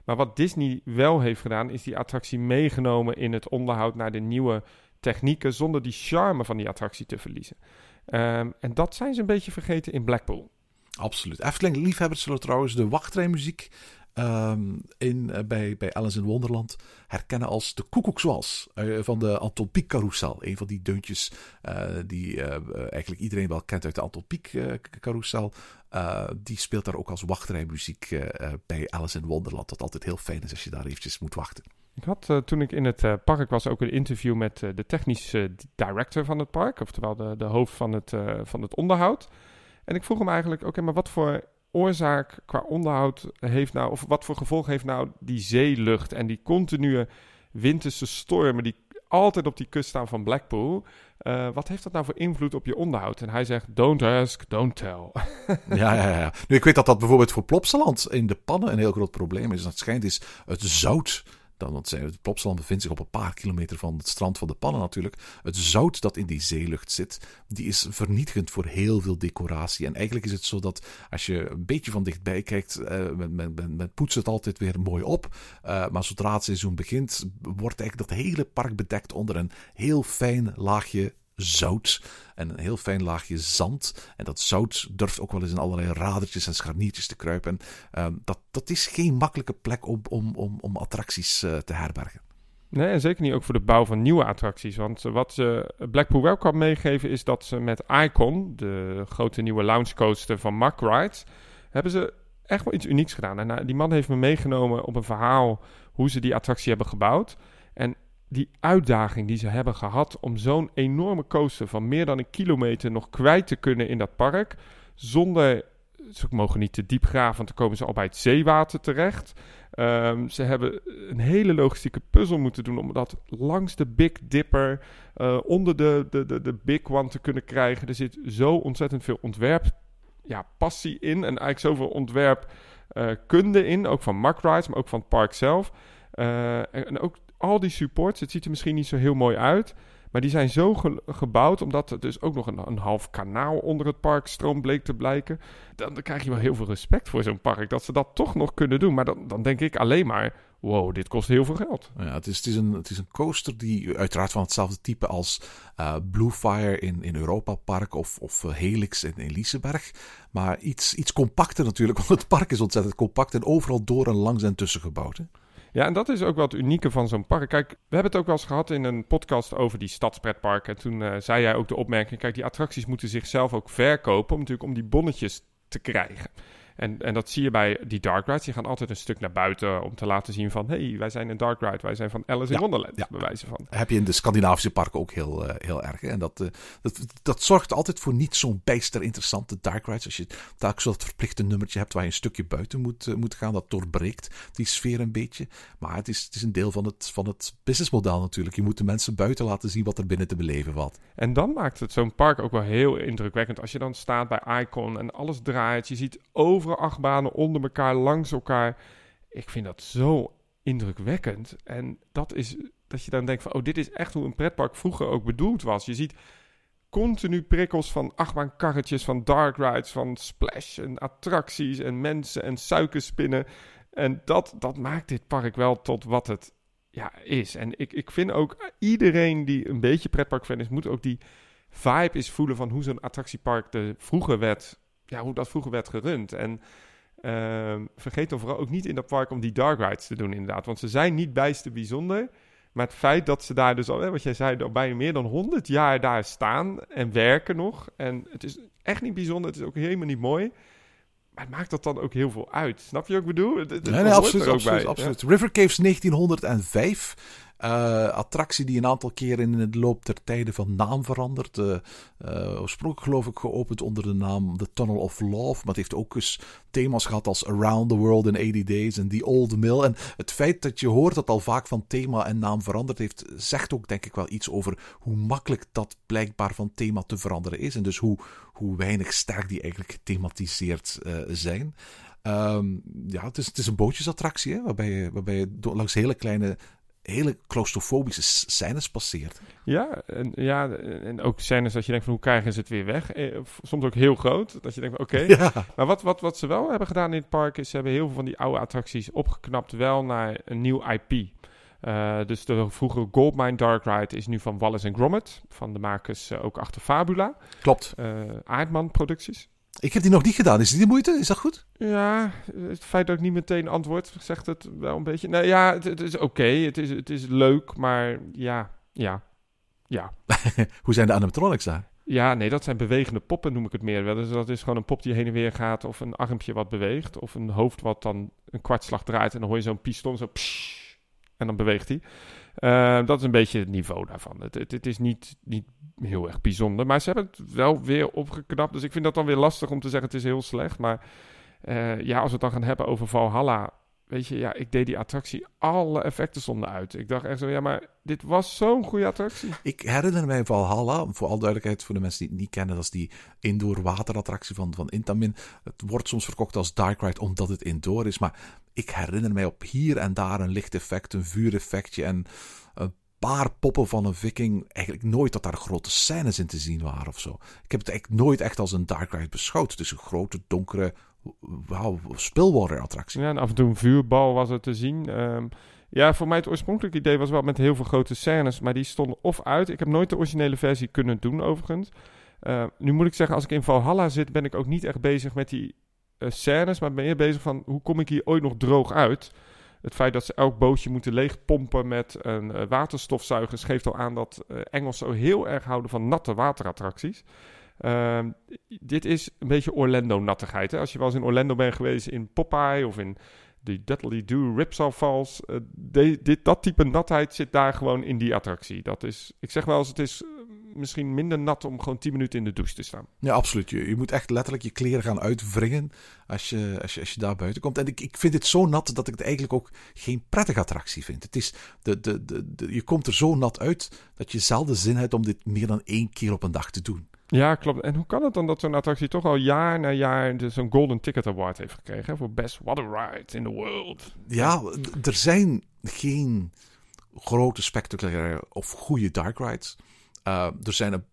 Maar wat Disney wel heeft gedaan, is die attractie meegenomen in het onderhoud naar de nieuwe technieken, zonder die charme van die attractie te verliezen. Um, en dat zijn ze een beetje vergeten in Blackpool. Absoluut. Efteling-liefhebbers zullen trouwens de wachtrijmuziek ehm, in, eh, bij, bij Alice in Wonderland herkennen als de koekoekswals eh, van de Anton Pieck carousel. Een van die deuntjes eh, die eigenlijk iedereen wel kent uit de Anton Pieck carousel. Eh, die speelt daar ook als wachtrijmuziek eh, eh, bij Alice in Wonderland. Dat altijd heel fijn is als je daar eventjes moet wachten. Ik had toen ik in het park was ook een interview met de technische director van het park, oftewel de, de hoofd van het, van het onderhoud. En ik vroeg hem eigenlijk, oké, maar wat voor oorzaak qua onderhoud heeft nou, of wat voor gevolg heeft nou die zeelucht en die continue winterse stormen die altijd op die kust staan van Blackpool. Eh, wat heeft dat nou voor invloed op je onderhoud? En hij zegt, don't ask, don't tell. Ja, ja, ja. Nu, ik weet dat dat bijvoorbeeld voor Plopsaland in de pannen een heel groot probleem is. Dat schijnt is het zout. Dan, want het Plopsaland bevindt zich op een paar kilometer van het strand van de pannen natuurlijk. Het zout dat in die zeelucht zit, die is vernietigend voor heel veel decoratie. En eigenlijk is het zo dat als je een beetje van dichtbij kijkt, eh, men, men poetst het altijd weer mooi op. Eh, maar zodra het seizoen begint, wordt eigenlijk dat hele park bedekt onder een heel fijn laagje zout en een heel fijn laagje zand. En dat zout durft ook wel eens in allerlei radertjes en scharniertjes te kruipen. En, ehm, dat, dat is geen makkelijke plek om, om, om, om attracties eh, te herbergen. Nee, en zeker niet ook voor de bouw van nieuwe attracties. Want eh, wat ze Blackpool wel kan meegeven is dat ze met Icon, de grote nieuwe launchcoaster van Mack Rides, hebben ze echt wel iets unieks gedaan. En eh, die man heeft me meegenomen op een verhaal hoe ze die attractie hebben gebouwd. En die uitdaging die ze hebben gehad om zo'n enorme coaster van meer dan een kilometer nog kwijt te kunnen in dat park, zonder ze mogen niet te diep graven, want dan komen ze al bij het zeewater terecht. Ehm, ze hebben een hele logistieke puzzel moeten doen om dat langs de Big Dipper, eh, onder de, de, de, de Big One te kunnen krijgen. Er zit zo ontzettend veel ontwerp, ja, passie in en eigenlijk zoveel ontwerp eh, in, ook van Mack Rides, maar ook van het park zelf. Eh, en ook al die supports, het ziet er misschien niet zo heel mooi uit, maar die zijn zo ge- gebouwd, omdat er dus ook nog een, een half kanaal onder het parkstroom bleek te blijken. Dan, dan krijg je wel heel veel respect voor zo'n park, dat ze dat toch nog kunnen doen. Maar dan, dan denk ik alleen maar, wow, dit kost heel veel geld. Ja, het, is, het, is een, het is een coaster die uiteraard van hetzelfde type als eh, Bluefire in, in Europa Park of, of eh, Helix in, in. Maar iets, iets compacter natuurlijk, want het park is ontzettend compact en overal door en langs en tussen gebouwd. Ja, en dat is ook het unieke van zo'n park. Kijk, we hebben het ook wel eens gehad in een podcast over die stadspretparken. En toen eh, zei jij ook de opmerking, kijk, die attracties moeten zichzelf ook verkopen om natuurlijk om die bonnetjes te krijgen. En, en dat zie je bij die dark rides. Die gaan altijd een stuk naar buiten om te laten zien van... hé, hey, wij zijn een dark ride, wij zijn van Alice in Wonderland, ja. bij wijze van. heb je in de Scandinavische parken ook heel, eh, heel erg. Hè? En dat, eh, dat, dat zorgt altijd voor niet zo'n bijster interessante dark rides. Als je telkens dat verplichte nummertje hebt waar je een stukje buiten moet, eh, moet gaan, dat doorbreekt die sfeer een beetje. Maar het is, het is een deel van het, van het businessmodel natuurlijk. Je moet de mensen buiten laten zien wat er binnen te beleven valt. En dan maakt het zo'n park ook wel heel indrukwekkend. Als je dan staat bij Icon en alles draait. Je ziet overal achtbanen onder elkaar, langs elkaar. Ik vind dat zo indrukwekkend. En dat is dat je dan denkt van... oh, dit is echt hoe een pretpark vroeger ook bedoeld was. Je ziet continu prikkels van achtbaankarretjes, van dark rides, van splash en attracties en mensen en suikerspinnen. En dat, dat maakt dit park wel tot wat het ja, is. En ik, ik vind ook iedereen die een beetje pretparkfan is, moet ook die vibe is voelen van hoe zo'n attractiepark de vroeger werd, ja, hoe dat vroeger werd gerund. En ehm, vergeet dan vooral ook niet in dat park om die dark rides te doen inderdaad, want ze zijn niet bijster bijzonder. Maar het feit dat ze daar dus al, hè, wat jij zei, al bijna meer dan 100 jaar daar staan en werken nog. En het is echt niet bijzonder, het is ook helemaal niet mooi. Maar het maakt dat dan ook heel veel uit. Snap je wat ik bedoel? Het- het Nee, nee, absoluut. ook absoluut, bij, absoluut. River Caves 1905. Eh, attractie die een aantal keren in de loop der tijden van naam verandert. Eh, oorspronkelijk geloof ik geopend onder de naam The Tunnel of Love. Maar het heeft ook eens thema's gehad als Around the World in 80 Days en The Old Mill. En het feit dat je hoort dat al vaak van thema en naam veranderd heeft, zegt ook denk ik wel iets over hoe makkelijk dat blijkbaar van thema te veranderen is. En dus hoe, hoe weinig sterk die eigenlijk gethematiseerd zijn. Ehm, ja, het is, het is een bootjesattractie, hè, waarbij je, waarbij je langs hele kleine, hele claustrofobische scènes passeert. Ja, en, ja, en ook scènes dat je denkt van hoe krijgen ze het weer weg? Eh, Soms ook heel groot, dat je denkt van oké. Ja. Maar wat, wat, wat ze wel hebben gedaan in het park is, ze hebben heel veel van die oude attracties opgeknapt wel naar een nieuw IP. Eh, dus de vroegere Goldmine Dark Ride is nu van Wallace Gromit, van de makers eh, ook achter Fabula, Klopt. Aardman Producties. Ik heb die nog niet gedaan. Is die de moeite? Is dat goed? Ja, het feit dat ik niet meteen antwoord zegt het wel een beetje. Nou ja, het, het is oké. Het, is, het is leuk, maar ja, ja, ja. Hoe zijn de animatronics daar? Ja, nee, dat zijn bewegende poppen, noem ik het meer wel. Dus dat is gewoon een pop die heen en weer gaat, of een armpje wat beweegt, of een hoofd wat dan een kwartslag draait en dan hoor je zo'n piston zo pssst, en dan beweegt hij. Eh, dat is een beetje het niveau daarvan. Het, het, is niet, niet heel erg bijzonder, maar ze hebben het wel weer opgeknapt. Dus ik vind dat dan weer lastig om te zeggen het is heel slecht. Maar eh, ja, als we het dan gaan hebben over Valhalla, weet je, ja, ik deed die attractie, alle effecten stonden uit. Ik dacht echt zo, ja, maar dit was zo'n goede attractie. Ik herinner mij Valhalla, voor al duidelijkheid voor de mensen die het niet kennen, dat is die indoor waterattractie van, van Intamin. Het wordt soms verkocht als Dark Ride omdat het indoor is, maar ik herinner mij op hier en daar een lichteffect, een vuureffectje en een paar poppen van een viking. Eigenlijk nooit dat daar grote scènes in te zien waren of zo. Ik heb het eigenlijk nooit echt als een Dark Ride beschouwd. Het is een grote, donkere, wauw, spillwater attractie. Ja, en af en toe een vuurbal was er te zien. Ehm, ja, voor mij het oorspronkelijke idee was wel met heel veel grote scènes, maar die stonden of uit. Ik heb nooit de originele versie kunnen doen, overigens. Uh, nu moet ik zeggen, als ik in Valhalla zit, ben ik ook niet echt bezig met die uh, scènes, maar ben meer bezig van hoe kom ik hier ooit nog droog uit. Het feit dat ze elk bootje moeten leegpompen met een uh, waterstofzuiger geeft al aan dat uh, Engelsen zo heel erg houden van natte waterattracties. Uh, dit is een beetje Orlando-nattigheid. Als je wel eens in Orlando bent geweest in Popeye of in de Dudley Do Ripsaw Falls. De, dit, dat type natheid zit daar gewoon in die attractie. Dat is, ik zeg wel eens, het is misschien minder nat om gewoon 10 minuten in de douche te staan. Ja, absoluut. Je, je moet echt letterlijk je kleren gaan uitwringen als je, als je, als je daar buiten komt. En ik, ik vind het zo nat dat ik het eigenlijk ook geen prettige attractie vind. Het is de, de, de, de, je komt er zo nat uit dat je zelden zin hebt om dit meer dan één keer op een dag te doen. Ja, klopt. En hoe kan het dan dat zo'n attractie toch al jaar na jaar zo'n Golden Ticket Award heeft gekregen voor Best Water Ride in the World? Ja, er zijn geen grote, spectaculaire of goede dark rides. Uh, er, zijn een,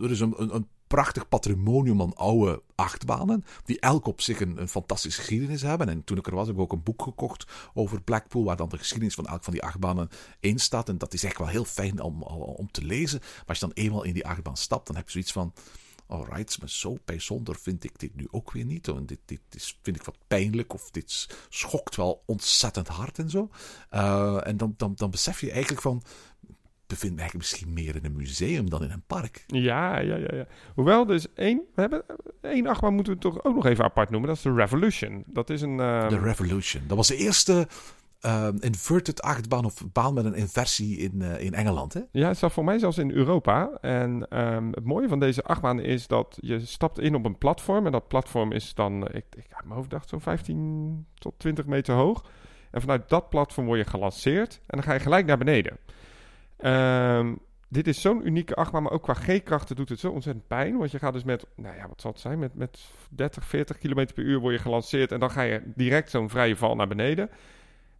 er is een, een, een, prachtig patrimonium aan oude achtbanen, die elk op zich een, een, fantastische geschiedenis hebben. En toen ik er was, heb ik ook een boek gekocht over Blackpool, waar dan de geschiedenis van elk van die achtbanen in staat. En dat is echt wel heel fijn om, om te lezen. Maar als je dan eenmaal in die achtbaan stapt, dan heb je zoiets van... Alright, maar zo bijzonder vind ik dit nu ook weer niet. Dit, dit is, vind ik wat pijnlijk of dit schokt wel ontzettend hard en zo. Uh, en dan, dan, dan besef je eigenlijk van bevind me eigenlijk misschien meer in een museum dan in een park. Ja, ja, ja. ja. Hoewel, dus één, we hebben één achtbaan moeten we toch ook nog even apart noemen. Dat is de Revolution. Dat is een... Uh... De Revolution. Dat was de eerste uh, inverted achtbaan of baan met een inversie in, uh, in Engeland, hè? Ja, het staat voor mij zelfs in Europa. En um, het mooie van deze achtbaan is dat je stapt in op een platform. En dat platform is dan, ik, ik heb mijn hoofd dacht, zo'n 15 tot 20 meter hoog. En vanuit dat platform word je gelanceerd. En dan ga je gelijk naar beneden. Um, dit is zo'n unieke achtbaan, maar ook qua G-krachten doet het zo ontzettend pijn. Want je gaat dus met, nou ja, wat zal het zijn, met, met 30, 40 km per uur word je gelanceerd. En dan ga je direct zo'n vrije val naar beneden.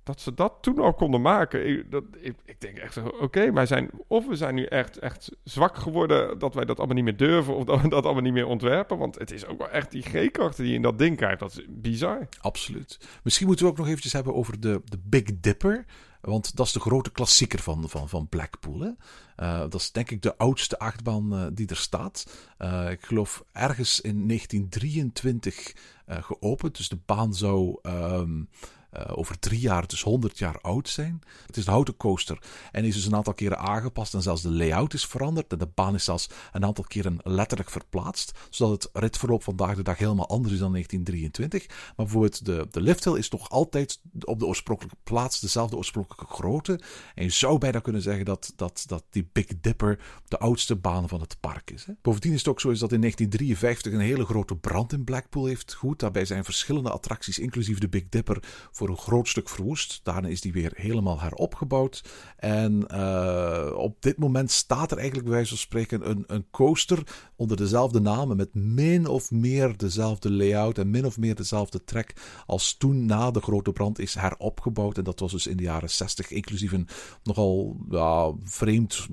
Dat ze dat toen al konden maken, ik, dat, ik, denk echt oké, okay, wij zijn, of we zijn nu echt, echt zwak geworden dat wij dat allemaal niet meer durven, of dat we dat allemaal niet meer ontwerpen. Want het is ook wel echt die G-krachten die in dat ding krijgt, dat is bizar. Absoluut. Misschien moeten we ook nog eventjes hebben over de, de Big Dipper. Want dat is de grote klassieker van, van, van Blackpool. Hè? Uh, dat is denk ik de oudste achtbaan uh, die er staat. Uh, ik geloof ergens in 1923 geopend. Dus de baan zou um, uh, over drie jaar, dus 100 jaar oud zijn. Het is een houten coaster en is dus een aantal keren aangepast en zelfs de layout is veranderd. En de baan is zelfs een aantal keren letterlijk verplaatst, zodat het ritverloop vandaag de dag helemaal anders is dan 1923. Maar bijvoorbeeld de, de lifthill is nog altijd op de oorspronkelijke plaats, dezelfde oorspronkelijke grootte. En je zou bijna kunnen zeggen dat, dat, dat die Big Dipper de oudste baan van het park is. Hè. Bovendien is het ook zo is dat in 1953 een hele grote brand in Blackpool heeft goed. Daarbij zijn verschillende attracties, inclusief de Big Dipper, voor een groot stuk verwoest. Daarna is die weer helemaal heropgebouwd. En uh, op dit moment staat er eigenlijk bij wijze van spreken een, een coaster onder dezelfde namen met min of meer dezelfde layout en min of meer dezelfde trek als toen na de grote brand is heropgebouwd. En dat was dus in de jaren 60, inclusief een nogal ja, vreemd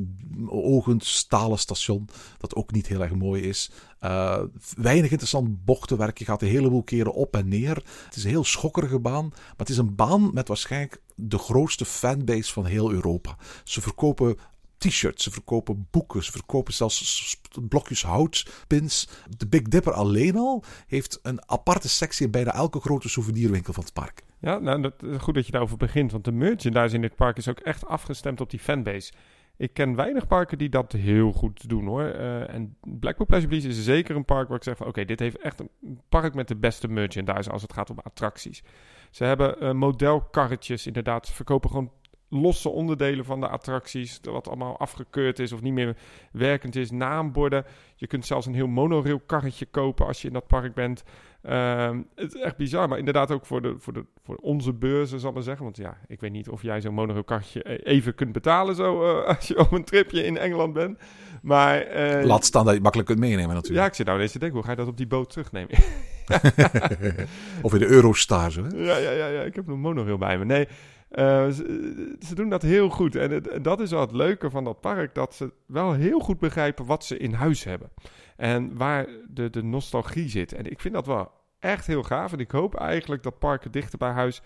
ogend stalen station, dat ook niet heel erg mooi is. Uh, weinig interessant bochtenwerk. Je gaat een heleboel keren op en neer. Het is een heel schokkerige baan. Maar het is een baan met waarschijnlijk de grootste fanbase van heel Europa. Ze verkopen t-shirts, ze verkopen boeken, ze verkopen zelfs blokjes houtpins. De Big Dipper alleen al heeft een aparte sectie in bijna elke grote souvenirwinkel van het park. Ja, nou, dat, goed dat je daarover begint. Want de merchandise in dit park is ook echt afgestemd op die fanbase. Ik ken weinig parken die dat heel goed doen hoor. Eh, en Blackpool Pleasure Beach is zeker een park waar ik zeg van... oké, dit heeft echt een park met de beste merchandise als het gaat om attracties. Ze hebben eh, modelkarretjes inderdaad. Ze verkopen gewoon losse onderdelen van de attracties... wat allemaal afgekeurd is of niet meer werkend is. Naamborden. Je kunt zelfs een heel monorail karretje kopen als je in dat park bent... Ehm, het is echt bizar, maar inderdaad ook voor, de, voor, de, voor onze beurzen, zal ik maar zeggen. Want ja, ik weet niet of jij zo'n monorailkartje e- even kunt betalen zo, eh, als je op een tripje in Engeland bent. Maar eh, Laat staan dat je het makkelijk kunt meenemen ja, natuurlijk. ik zit nou ineens te denken, hoe ga je dat op die boot terugnemen? Of in de Eurostar. Hè? ja, ja, ja, ja, ik heb een monorail bij me. Nee, eh, ze, doen dat heel goed. En dat is wel het leuke van dat park, dat ze wel heel goed begrijpen wat ze in huis hebben. En waar de, de nostalgie zit. En ik vind dat wel echt heel gaaf. En ik hoop eigenlijk dat parken dichter bij huis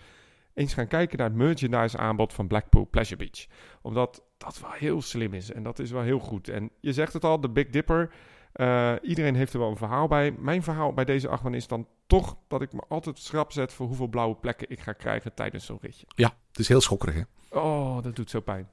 eens gaan kijken naar het merchandise aanbod van Blackpool Pleasure Beach. Omdat dat wel heel slim is en dat is wel heel goed. En je zegt het al, de Big Dipper. Eh, iedereen heeft er wel een verhaal bij. Mijn verhaal bij deze achtbaan is dan toch dat ik me altijd schrap zet voor hoeveel blauwe plekken ik ga krijgen tijdens zo'n ritje. Ja, het is heel schokkerig hè. Oh, dat doet zo pijn.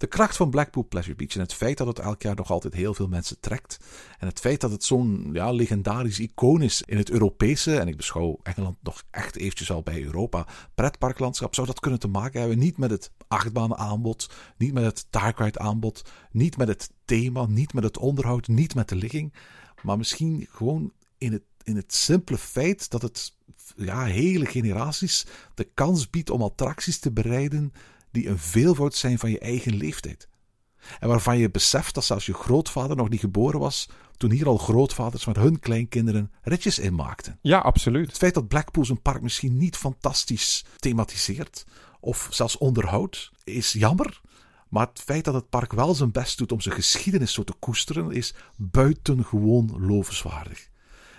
De kracht van Blackpool Pleasure Beach en het feit dat het elk jaar nog altijd heel veel mensen trekt. En het feit dat het zo'n ja, legendarisch icoon is in het Europese, en ik beschouw Engeland nog echt eventjes al bij Europa, pretparklandschap, zou dat kunnen te maken hebben niet met het achtbanenaanbod, niet met het darkride aanbod, niet met het thema, niet met het onderhoud, niet met de ligging, maar misschien gewoon in het, in het simpele feit dat het ja, hele generaties de kans biedt om attracties te bereiden die een veelvoud zijn van je eigen leeftijd. En waarvan je beseft dat zelfs je grootvader nog niet geboren was toen hier al grootvaders met hun kleinkinderen ritjes inmaakten. Ja, absoluut. Het feit dat Blackpool zijn park misschien niet fantastisch thematiseert of zelfs onderhoudt, is jammer. Maar het feit dat het park wel zijn best doet om zijn geschiedenis zo te koesteren, is buitengewoon lovenswaardig.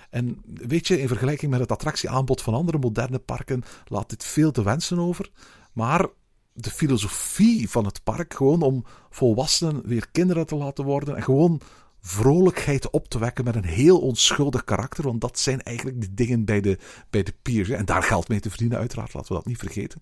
En weet je, in vergelijking met het attractieaanbod van andere moderne parken laat dit veel te wensen over. Maar de filosofie van het park, gewoon om volwassenen weer kinderen te laten worden en gewoon vrolijkheid op te wekken met een heel onschuldig karakter, want dat zijn eigenlijk de dingen bij de, bij de piers. En daar geld mee te verdienen, uiteraard, laten we dat niet vergeten.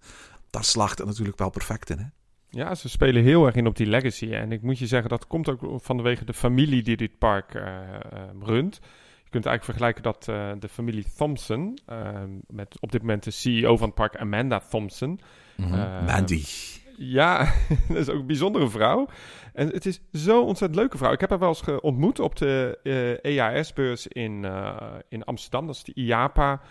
Daar slaagt het natuurlijk wel perfect in. Hè? Ja, ze spelen heel erg in op die legacy. En ik moet je zeggen, dat komt ook vanwege de familie die dit park eh, eh, runt. Je kunt eigenlijk vergelijken dat eh, de familie Thompson, eh, met op dit moment de CEO van het park Amanda Thompson. Eh, Mandy. Ja, dat is ook een bijzondere vrouw. En het is zo'n ontzettend leuke vrouw. Ik heb haar wel eens ontmoet op de EAS-beurs in, eh, in Amsterdam. Dat is de IAPA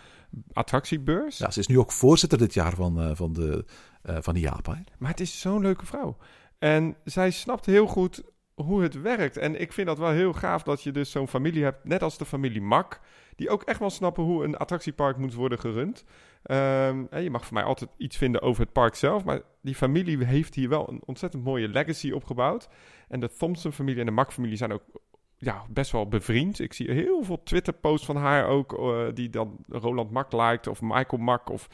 attractiebeurs. Ja, ze is nu ook voorzitter dit jaar van, van, de, eh van de IAPA. hè. Maar het is zo'n leuke vrouw. En zij snapt heel goed hoe het werkt. En ik vind dat wel heel gaaf dat je dus zo'n familie hebt, net als de familie Mak, die ook echt wel snappen hoe een attractiepark moet worden gerund. Ehm, je mag voor mij altijd iets vinden over het park zelf, maar die familie heeft hier wel een ontzettend mooie legacy opgebouwd. En de Thompson-familie en de Mak-familie zijn ook ja, best wel bevriend. Ik zie heel veel Twitter-posts van haar ook, eh, die dan Roland Mak liked of Michael Mak. Of,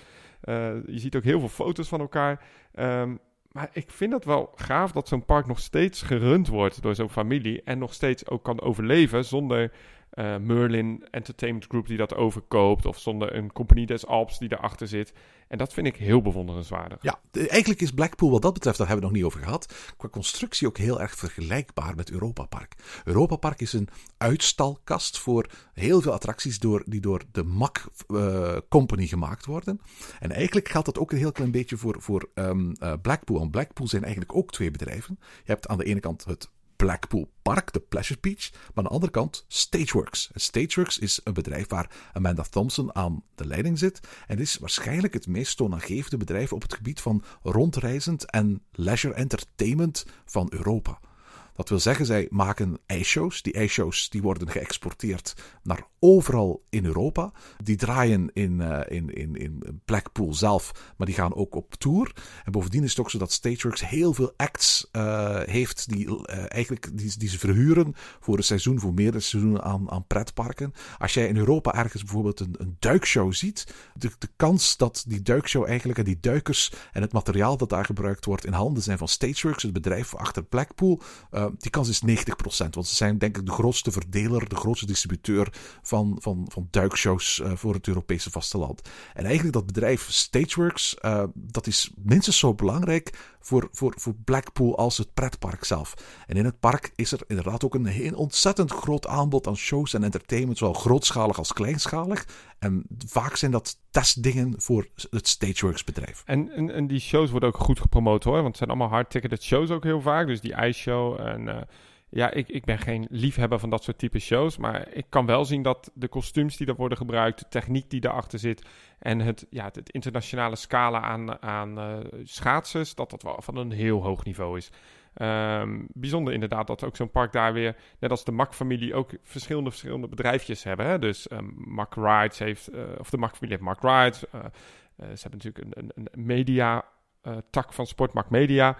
je ziet ook heel veel foto's van elkaar. Ehm, maar ik vind het wel gaaf dat zo'n park nog steeds gerund wordt door zo'n familie. En nog steeds ook kan overleven zonder eh, Merlin Entertainment Group die dat overkoopt. Of zonder een Compagnie des Alps die erachter zit. En dat vind ik heel bewonderenswaardig. Ja, eigenlijk is Blackpool wat dat betreft, daar hebben we nog niet over gehad, qua constructie ook heel erg vergelijkbaar met Europa Park. Europa Park is een uitstalkast voor heel veel attracties door, die door de MAC eh, Company gemaakt worden. En eigenlijk geldt dat ook een heel klein beetje voor, voor ehm, eh, Blackpool. Want Blackpool zijn eigenlijk ook twee bedrijven. Je hebt aan de ene kant het Blackpool Park, de Pleasure Beach. Maar aan de andere kant Stageworks. Stageworks is een bedrijf waar Amanda Thompson aan de leiding zit. En is waarschijnlijk het meest toonaangevende bedrijf op het gebied van rondreizend en leisure entertainment van Europa. Dat wil zeggen, zij maken ijsshows. Die ijsshows die worden geëxporteerd naar overal in Europa. Die draaien in, eh, in, in, in Blackpool zelf, maar die gaan ook op tour. En bovendien is het ook zo dat Stageworks heel veel acts uh, heeft die, eigenlijk, die, die ze verhuren voor een seizoen, voor meerdere seizoenen aan, aan pretparken. Als jij in Europa ergens bijvoorbeeld een, een duikshow ziet, de, de kans dat die duikshow eigenlijk en die duikers en het materiaal dat daar gebruikt wordt in handen zijn van Stageworks, het bedrijf achter Blackpool, die kans is 90%. Want ze zijn denk ik de grootste verdeler, de grootste distributeur van, van, van duikshows uh, voor het Europese vasteland. En eigenlijk dat bedrijf Stageworks, uh, dat is minstens zo belangrijk voor, voor, voor Blackpool als het pretpark zelf. En in het park is er inderdaad ook een heel ontzettend groot aanbod aan shows en entertainment, zowel grootschalig als kleinschalig. En vaak zijn dat testdingen voor het Stageworks bedrijf. En, en, die shows worden ook goed gepromoot hoor, want het zijn allemaal hard-ticketed shows ook heel vaak. Dus die ijsshow en... Uh, ja, ik, ik ben geen liefhebber van dat soort type shows. Maar ik kan wel zien dat de kostuums die er worden gebruikt, de techniek die daarachter zit. en het, ja, het internationale scala aan, aan uh, schaatsers. dat dat wel van een heel hoog niveau is. Um, bijzonder inderdaad dat ook zo'n park daar weer, net als de Mack-familie, ook verschillende, verschillende bedrijfjes hebben. Hè? Dus um, Rides heeft, uh, of de Mack-familie heeft Mack Rides. Uh, ze hebben natuurlijk een, een, een media tak van Sportmark Media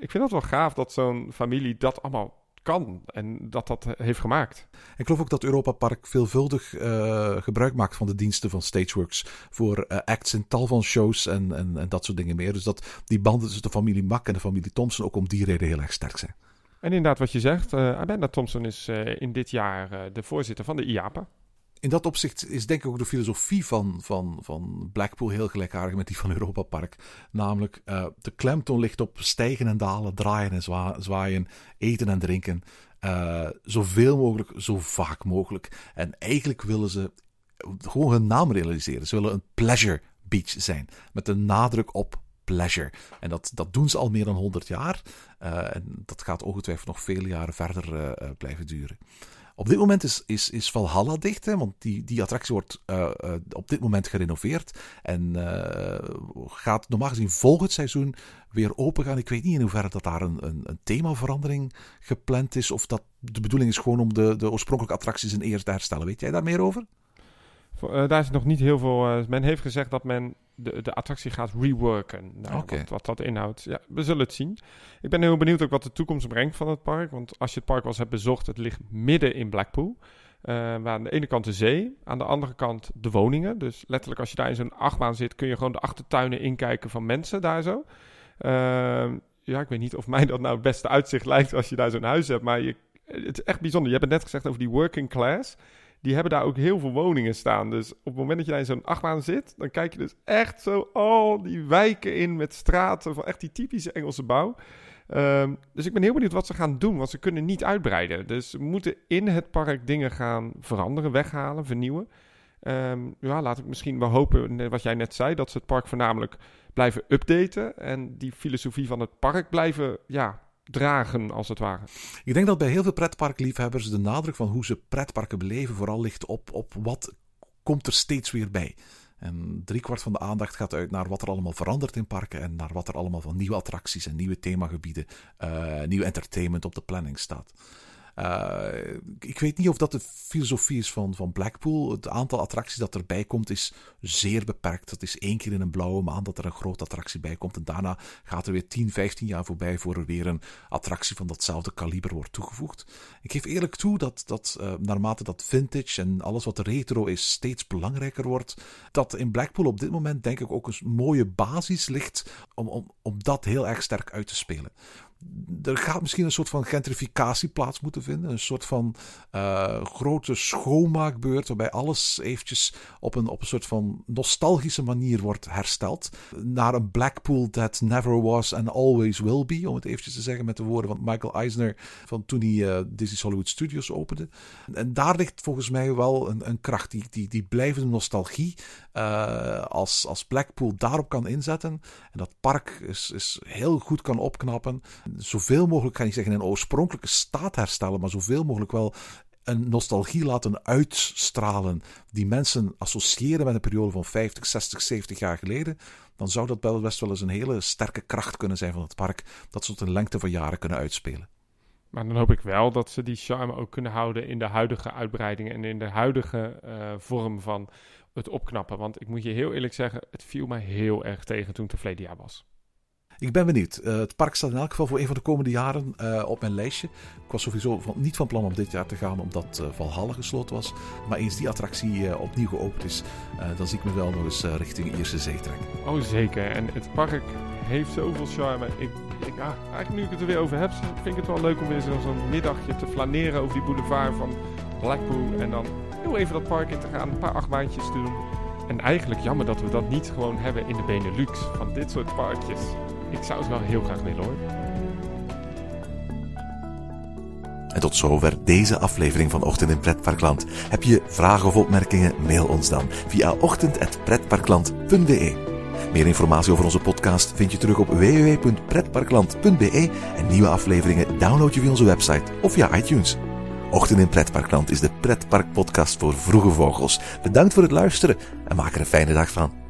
ik vind dat wel gaaf dat zo'n familie dat allemaal kan en dat dat heeft gemaakt. Ik geloof ook dat Europa Park veelvuldig uh, gebruik maakt van de diensten van Stageworks voor uh, acts in tal van shows en, en, en, dat soort dingen meer. Dus dat die banden tussen de familie Mack en de familie Thompson ook om die reden heel erg sterk zijn. En inderdaad wat je zegt, uh, Amanda Thompson is in dit jaar de voorzitter van de IAPA in dat opzicht is denk ik ook de filosofie van, van, van Blackpool heel gelijkaardig met die van Europa Park. Namelijk, uh, de klemtoon ligt op stijgen en dalen, draaien en zwa zwaaien, eten en drinken. Uh, zoveel mogelijk, zo vaak mogelijk. En eigenlijk willen ze gewoon hun naam realiseren. Ze willen een pleasure beach zijn. Met een nadruk op pleasure. En dat, dat doen ze al meer dan 100 jaar. Uh, en dat gaat ongetwijfeld nog vele jaren verder blijven duren. Op dit moment is, is, is Valhalla dicht, hè, want die, die attractie wordt uh, uh, op dit moment gerenoveerd. En uh, gaat normaal gezien volgend seizoen weer open gaan. Ik weet niet in hoeverre dat daar een, een, een, themaverandering gepland is. Of dat de bedoeling is gewoon om de, de oorspronkelijke attracties in eerst te herstellen. Weet jij daar meer over? Uh, daar is nog niet heel veel. Uh, men heeft gezegd dat men de, de attractie gaat reworken. Nou, okay. wat, wat, dat inhoudt, ja, we zullen het zien. Ik ben heel benieuwd ook wat de toekomst brengt van het park. Want als je het park wel eens hebt bezocht, het ligt midden in Blackpool. Uh, waar aan de ene kant de zee, aan de andere kant de woningen. Dus letterlijk als je daar in zo'n achtbaan zit, kun je gewoon de achtertuinen inkijken van mensen daar zo. ja, ik weet niet of mij dat nou het beste uitzicht lijkt als je daar zo'n huis hebt. Maar je, het is echt bijzonder. Je hebt het net gezegd over die working class die hebben daar ook heel veel woningen staan. Dus op het moment dat je daar in zo'n achtbaan zit, dan kijk je dus echt zo al die wijken in met straten van echt die typische Engelse bouw. Um, dus ik ben heel benieuwd wat ze gaan doen, want ze kunnen niet uitbreiden. Dus ze moeten in het park dingen gaan veranderen, weghalen, vernieuwen. Um, ja, laat ik misschien wel hopen, wat jij net zei, dat ze het park voornamelijk blijven updaten. En die filosofie van het park blijven ja, dragen, als het ware. Ik denk dat bij heel veel pretparkliefhebbers de nadruk van hoe ze pretparken beleven vooral ligt op, op wat komt er steeds weer bij. En driekwart van de aandacht gaat uit naar wat er allemaal verandert in parken en naar wat er allemaal van nieuwe attracties en nieuwe themagebieden, uh, nieuw entertainment op de planning staat. Uh, ik weet niet of dat de filosofie is van, van Blackpool. Het aantal attracties dat erbij komt is zeer beperkt. Het is één keer in een blauwe maand dat er een grote attractie bij komt. En daarna gaat er weer 10, 15 jaar voorbij voor er weer een attractie van datzelfde kaliber wordt toegevoegd. Ik geef eerlijk toe dat, dat uh, naarmate dat vintage en alles wat retro is steeds belangrijker wordt, dat in Blackpool op dit moment denk ik ook een mooie basis ligt om, om, om dat heel erg sterk uit te spelen er gaat misschien een soort van gentrificatie plaats moeten vinden. Een soort van uh, grote schoonmaakbeurt waarbij alles eventjes op een, op een soort van nostalgische manier wordt hersteld. Naar een Blackpool that never was and always will be, om het eventjes te zeggen met de woorden van Michael Eisner van toen hij uh, Disney's Hollywood Studios opende. En daar ligt volgens mij wel een, een kracht, die, die, die blijvende nostalgie. Uh, als, als Blackpool daarop kan inzetten en dat park is, is heel goed kan opknappen zoveel mogelijk, kan ik zeggen, een oorspronkelijke staat herstellen, maar zoveel mogelijk wel een nostalgie laten uitstralen die mensen associëren met een periode van 50, 60, 70 jaar geleden, dan zou dat best wel eens een hele sterke kracht kunnen zijn van het park, dat ze tot een lengte van jaren kunnen uitspelen. Maar dan hoop ik wel dat ze die charme ook kunnen houden in de huidige uitbreidingen en in de huidige eh, vorm van het opknappen. Want ik moet je heel eerlijk zeggen, het viel mij heel erg tegen toen het verleden jaar was. Ik ben benieuwd. Uh, het park staat in elk geval voor een van de komende jaren uh, op mijn lijstje. Ik was sowieso niet van plan om dit jaar te gaan, omdat uh, Valhalla gesloten was. Maar eens die attractie opnieuw geopend is, dan zie ik me wel nog eens richting Ierse Zee trekken. Oh, zeker. En het park heeft zoveel charme. Ik, ik, ah, eigenlijk nu ik het er weer over heb, vind ik het wel leuk om weer zo'n middagje te flaneren over die boulevard van Blackpool. En dan heel even dat park in te gaan, een paar achtbaantjes te doen. En eigenlijk jammer dat we dat niet gewoon hebben in de Benelux. Van dit soort parkjes. Ik zou het wel heel graag willen hoor. En tot zover deze aflevering van Ochtend in Pretparkland. Heb je vragen of opmerkingen? Mail ons dan via ochtend.pretparkland.be. Meer informatie over onze podcast vind je terug op www.pretparkland.be en nieuwe afleveringen download je via onze website of via iTunes. Ochtend in Pretparkland is de pretparkpodcast voor vroege vogels. Bedankt voor het luisteren en maak er een fijne dag van.